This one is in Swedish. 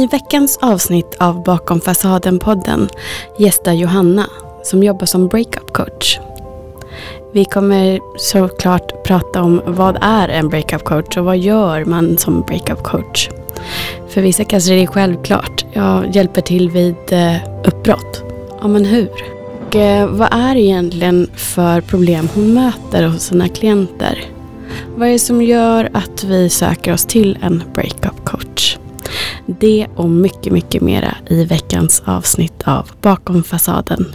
I veckans avsnitt av Bakom fasaden-podden gästar Johanna som jobbar som breakup coach. Vi kommer såklart prata om vad är en breakup coach och vad gör man som breakup coach. För vissa kanske det är självklart. Jag hjälper till vid eh, uppbrott. Ja, men hur? Och, eh, vad är det egentligen för problem hon möter hos sina klienter? Vad är det som gör att vi söker oss till en breakup coach? Det och mycket, mycket mera i veckans avsnitt av Bakom fasaden.